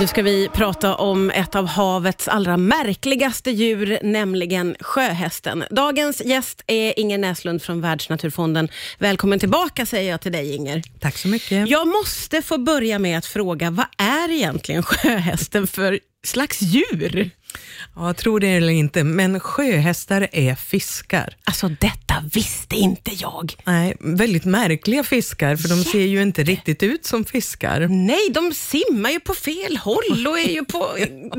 Nu ska vi prata om ett av havets allra märkligaste djur, nämligen sjöhästen. Dagens gäst är Inger Näslund från Världsnaturfonden. Välkommen tillbaka säger jag till dig Inger. Tack så mycket. Jag måste få börja med att fråga, vad är egentligen sjöhästen för slags djur? Ja, tror det eller inte, men sjöhästar är fiskar. Alltså detta visste inte jag. Nej, väldigt märkliga fiskar, för de ser ju inte riktigt ut som fiskar. Nej, de simmar ju på fel håll och är ju på...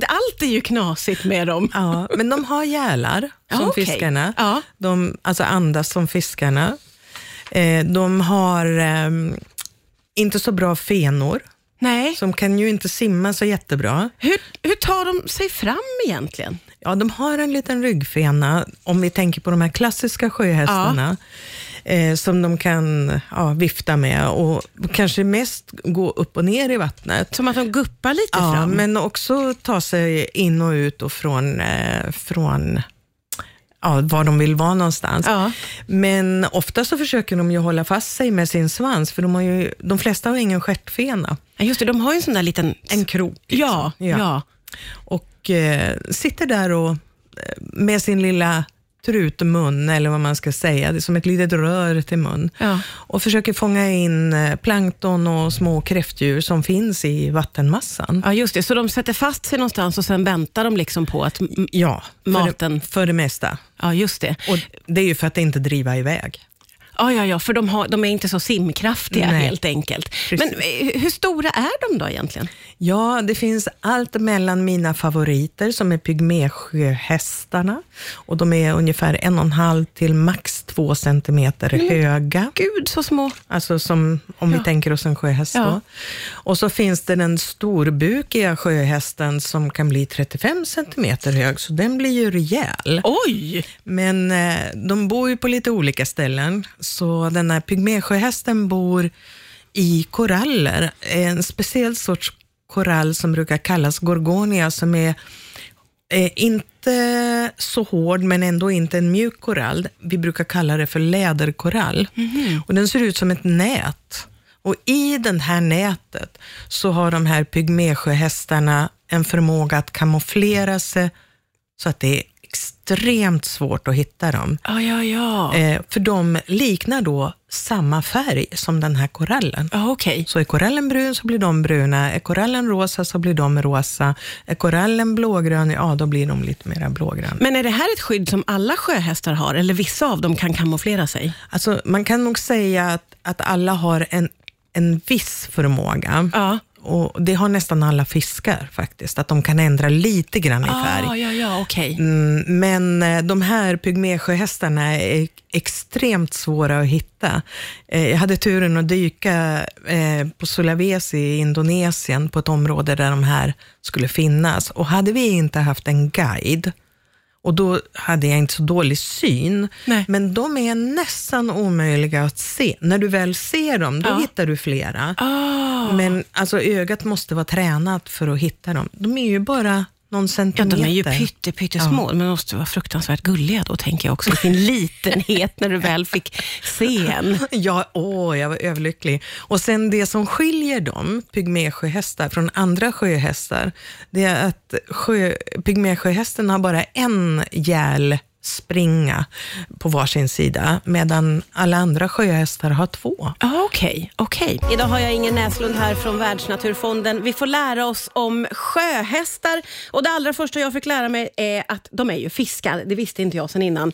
Allt är ju knasigt med dem. Ja, men de har gälar som Ja, okej. fiskarna. Ja. De alltså andas som fiskarna. Eh, de har ehm, inte så bra fenor, Nej. de kan ju inte simma så jättebra. Hur, hur tar de sig fram egentligen? Ja, de har en liten ryggfena, om vi tänker på de här klassiska sjöhästarna, eh, som de kan ja, vifta med och kanske mest gå upp och ner i vattnet. Som att de guppar lite Ja, fram? men också ta sig in och ut och från, eh, från ja, var de vill vara någonstans. Ja. Men ofta så försöker de ju hålla fast sig med sin svans, för de, har ju, de flesta har ingen stjärtfena. Ja, just det, de har ju en sån där liten... En krok. liksom. Ja, ja. Och eh, sitter där och eh, med sin lilla trutmun, eller vad man ska säga, det är som ett litet rör till mun, Ja. och försöker fånga in eh, plankton och små kräftdjur som finns i vattenmassan. Ja, just det. Så de sätter fast sig någonstans och sen väntar de liksom på att... Ja, för Maten. Det, för det mesta. Ja, just det. Och det är ju för att inte driva iväg. Ja, ja, ja för de, har, de är inte så simkraftiga Nej. helt enkelt. Precis. Men eh, hur stora är de då egentligen? Ja, det finns allt mellan mina favoriter som är pygmésjöhästarna. Och de är ungefär en och en halv till max två centimeter höga. Gud, så små. Alltså som om vi tänker oss en sjöhäst Ja. Och så finns det den storbukiga sjöhästen som kan bli 35 centimeter hög, så den blir ju rejäl. Oj! Men eh, de bor ju på lite olika ställen, så den här pygmésjöhästen bor i koraller. En speciell sorts korall som brukar kallas gorgonia, som är eh, inte så hård, men ändå inte en mjuk korall. Vi brukar kalla det för läderkorall. Och den ser ut som ett nät. Och i det här nätet så har de här pygmésjöhästarna en förmåga att kamouflera sig så att det är extremt svårt att hitta dem. Ja, ja, ja. Eh, för de liknar då samma färg som den här korallen. Ja, okej. Så är korallen brun så blir de bruna, är korallen rosa så blir de rosa, är korallen blågrön, ja då blir de lite mera blågröna. Men är det här ett skydd som alla sjöhästar har, eller vissa av dem kan kamouflera sig? Alltså, man kan nog säga att, att alla har en, en viss förmåga. Ja. Och det har nästan alla fiskar faktiskt, att de kan ändra lite grann i färg. Ah, ja, ja, okej. Mm, men eh, de här pygmésjöhästarna är extremt svåra att hitta. Eh, Jag hade turen att dyka eh, på Sulawesi i Indonesien, på ett område där de här skulle finnas. Och hade vi inte haft en guide, och då hade jag inte så dålig syn, Nej. men de är nästan omöjliga att se. När du väl ser dem, då Ja. hittar du flera. Ah. Men alltså, ögat måste vara tränat för att hitta dem. De är ju bara någon Ja, centimeter. de är ju pytte, pyttesmå, men de måste vara fruktansvärt gulliga då, tänker jag också, sin litenhet när du väl fick se en. Ja, åh, jag var överlycklig. Och sen det som skiljer dem, pygmésjöhästar, från andra sjöhästar, det är att sjö, pygmésjöhästen har bara en gäl springa på varsin sida, medan alla andra sjöhästar har två. Ah, Okej, okej. Idag har jag Ingen Näslund här från Världsnaturfonden. Vi får lära oss om sjöhästar. Och Det allra första jag fick lära mig är att de är ju fiskar. Det visste inte jag sedan innan.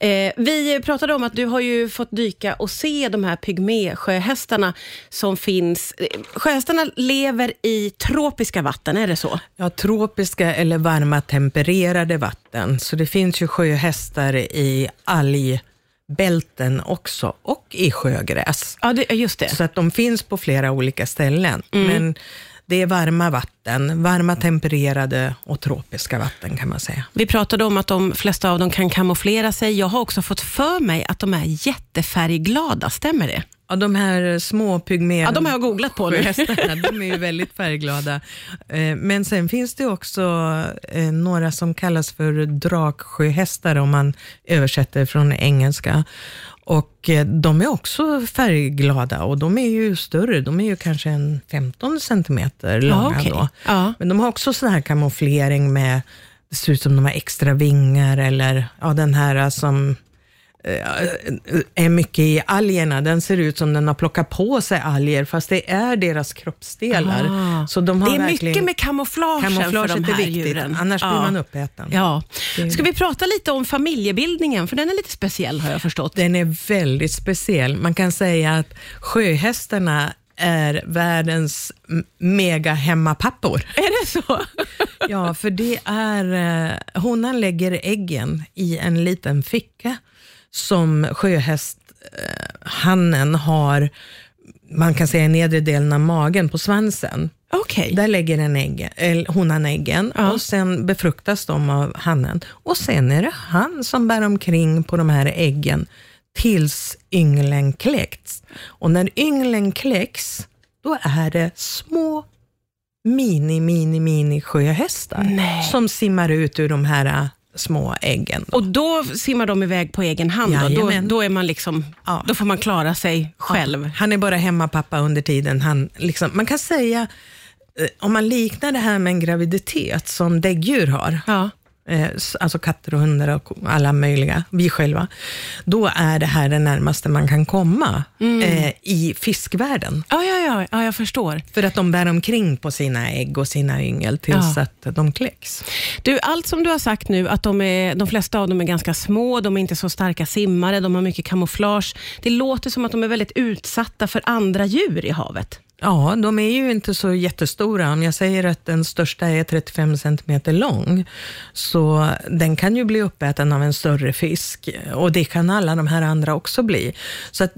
Eh, vi pratade om att du har ju fått dyka och se de här pygmésjöhästarna som finns. Eh, Sjöhästarna lever i tropiska vatten, är det så? Ja, tropiska eller varma tempererade vatten. Så det finns ju sjöhästar i algbälten också och i sjögräs. Ja, det, just det. Så att de finns på flera olika ställen. Men det är varma vatten, varma tempererade och tropiska vatten kan man säga. Vi pratade om att de flesta av dem kan kamouflera sig. Jag har också fått för mig att de är jättefärgglada, stämmer det? Ja, de här små pygmé... Ja, de har jag googlat på nu. De är ju väldigt färgglada. Eh, Men sen finns det också eh, några som kallas för draksjöhästar om man översätter från engelska. Och eh, de är också färgglada och de är ju större. De är ju kanske en 15 centimeter långa okej. då. Ja. Men de har också sån här kamouflering med, det ser ut som de har extra vingar eller ja, den här som eh, är mycket i algerna. Den ser ut som den har plockat på sig alger, fast det är deras kroppsdelar. Ah. Så de har Det är mycket med kamouflagen för de här är viktigt, djuren. annars blir Ja. man uppäten. Ja. Ska vi prata lite om familjebildningen? För den är lite speciell har jag förstått. Den är väldigt speciell. Man kan säga att sjöhästarna är världens mega hemmapappor. Är det så? Ja, för det är, eh, honan lägger äggen i en liten ficka som sjöhästhannen har, man kan säga i nedre delen av magen på svansen. Okej. Där lägger den äggen, eller honan äggen Ja. och sen befruktas de av hannen. Och sen är det han som bär omkring på de här äggen tills ynglen kläcks. Och när ynglen kläcks, då är det små mini, mini, mini sjöhästar Nej. som simmar ut ur de här små äggen. Och då simmar de iväg på egen hand? Då, då, då, är man liksom, Ja. då får man klara sig själv? Han är bara hemmapappa under tiden. Han liksom, man kan säga, eh, om man liknar det här med en graviditet som däggdjur har, Ja. Eh, alltså katter och hundar och alla möjliga, vi själva, då är det här det närmaste man kan komma eh, i fiskvärlden. Ja, ja, ja, ja, jag förstår. För att de bär omkring på sina ägg och sina yngel tills Ja. att de kläcks. Du, allt som du har sagt nu, att de, är, de flesta av dem är ganska små, de är inte så starka simmare, de har mycket kamouflage. Det låter som att de är väldigt utsatta för andra djur i havet. Ja, de är ju inte så jättestora. Om jag säger att den största är 35 centimeter lång, så den kan ju bli uppäten av en större fisk och det kan alla de här andra också bli. Så att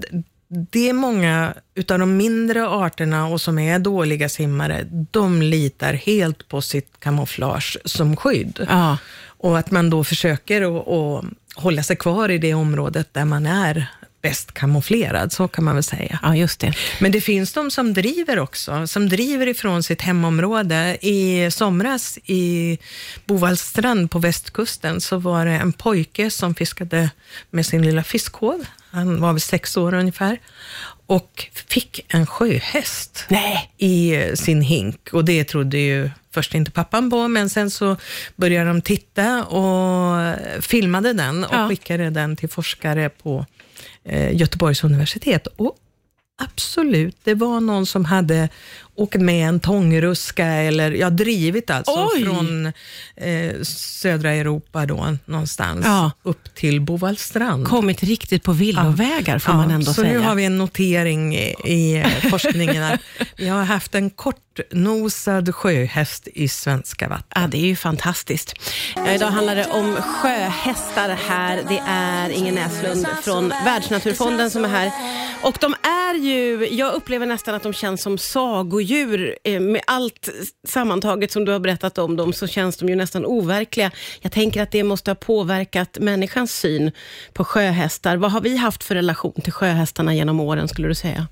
det är många utav de mindre arterna och som är dåliga simmare, de litar helt på sitt kamouflage som skydd. Ja. Och att man då försöker att, att hålla sig kvar i det området där man är bäst kamouflerad, så kan man väl säga. Ja, just det. Men det finns de som driver också, som driver ifrån sitt hemområde. I somras i Bovallstrand på västkusten så var det en pojke som fiskade med sin lilla fiskhåv. Han var väl sex år ungefär och fick en sjöhäst Nej. i sin hink. Och det trodde ju först inte pappan på, men sen så började de titta och filmade den och Ja. skickade den till forskare på Eh, Göteborgs universitet. Och absolut, det var någon som hade åkt med en tångruska eller ja, drivit alltså Oj! från eh, södra Europa då någonstans Ja. upp till Bovallstrand. Kommit riktigt på villovägar får man ändå så säga. nu har vi en notering i, i eh, forskningen att vi har haft en kortnosad sjöhäst i svenska vatten. Ja, det är ju fantastiskt. Ja, idag handlar det om sjöhästar här. Det är Ingen Näslund från Världsnaturfonden som är här. Och de är ju, jag upplever nästan att de känns som sagodjur. Eh, Med allt sammantaget som du har berättat om dem så känns de ju nästan overkliga. Jag tänker att det måste ha påverkat människans syn på sjöhästar. Vad har vi haft för relation till sjöhästarna genom åren skulle du säga?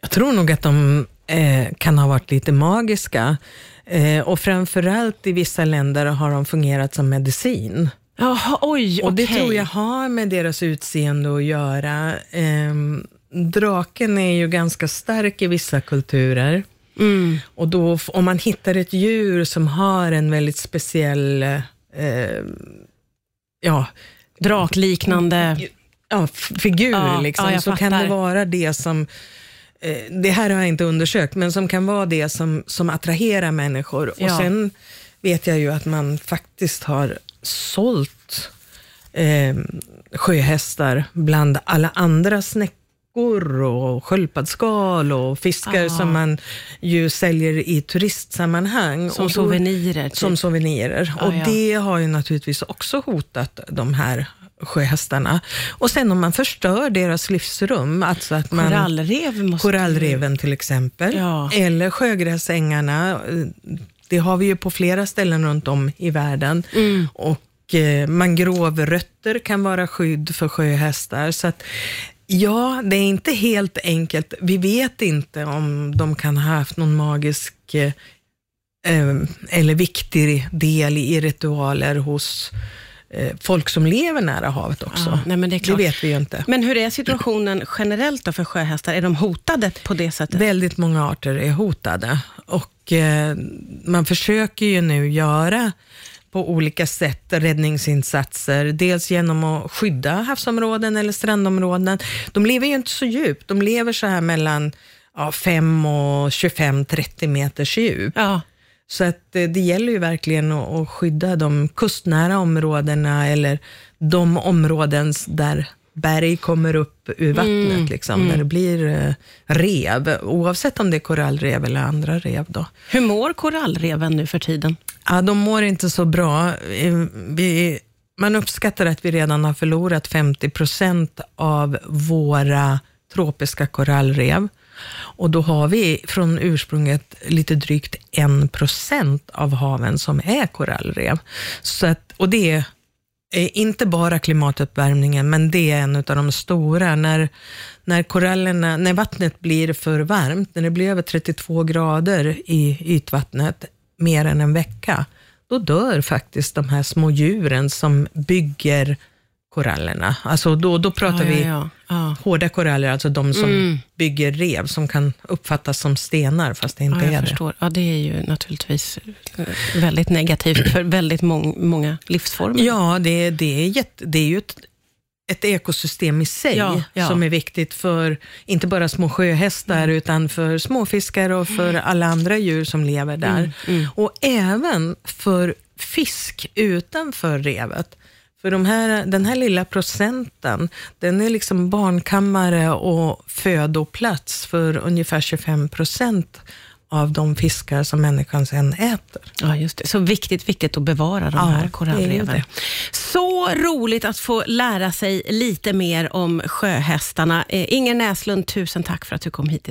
Jag tror nog att de eh, kan ha varit lite magiska eh, och framförallt i vissa länder har de fungerat som medicin. Jaha, oj, Och det okej. tror jag har med deras utseende att göra. Ehm, draken är ju ganska stark i vissa kulturer. Mm. Och då, om man hittar ett djur som har en väldigt speciell eh, ja, Drakliknande. ja, figur, Ja, liksom, ja, så kan fattar. det vara det som eh, det här har jag inte undersökt, men som kan vara det som, som attraherar människor. Och sen vet jag ju att man faktiskt har sålt eh, sjöhästar bland alla andra snäckor och sköldpaddsskal och fiskar Ah. som man ju säljer i turistsammanhang. Som Och då- souvenirer. Typ. som souvenirer. Ja, och ja. det har ju naturligtvis också hotat de här sjöhästarna. Och sen om man förstör deras livsrum, alltså att man... Korallrev måste Korallreven till exempel, Ja. eller sjögräsängarna. Det har vi ju på flera ställen runt om i världen. Mm. Och eh, mangrovrötter kan vara skydd för sjöhästar. Så att Ja, det är inte helt enkelt. Vi vet inte om de kan ha haft någon magisk eh, eh eller viktig del i ritualer hos eh, folk som lever nära havet också. Ja, nej, men det, det, vet vi ju inte. Men hur är situationen generellt då för sjöhästar? Är de hotade på det sättet? Väldigt många arter är hotade och eh, man försöker ju nu göra på olika sätt räddningsinsatser. Dels genom att skydda havsområden eller strandområden. De lever ju inte så djupt. De lever så här mellan ja, 5 och 25-30 meters djup. Ja. Så att eh, det gäller ju verkligen att skydda de kustnära områdena eller de områden där berg kommer upp ur vattnet, mm, liksom, mm. där det blir eh, rev, oavsett om det är korallrev eller andra rev. Då. Hur mår korallreven nu för tiden? Ja, de mår inte så bra. Eh, vi, man uppskattar att vi redan har förlorat 50 procent av våra tropiska korallrev. Och då har vi från ursprunget lite drygt 1 procent av haven som är korallrev. Så att, och det är eh, inte bara klimatuppvärmningen, men det är en av de stora. När, när korallerna, när vattnet blir för varmt, när det blir över 32 grader i ytvattnet, mer än en vecka, då dör faktiskt de här små djuren som bygger korallerna. Alltså då, då pratar ja, vi ja, ja. hårda koraller, alltså de som mm. bygger rev, som kan uppfattas som stenar, fast det inte ja, jag är förstår. det. Ja, det är ju naturligtvis eh, väldigt negativt för väldigt mång, många livsformer. Ja, det, det, är, jätte, det är ju ett, ett ekosystem i sig ja, ja. som är viktigt för inte bara små sjöhästar, mm. utan för småfiskar och för mm. alla andra djur som lever där. Mm, mm. Och även för fisk utanför revet. För de här, den här lilla procenten, den är liksom barnkammare och födoplats för ungefär 25 procent av de fiskar som människan sen äter. Ja, just det. Så viktigt, viktigt att bevara de ja, här korallreven. Så roligt att få lära sig lite mer om sjöhästarna. Eh, Inger Näslund, tusen tack för att du kom hit idag.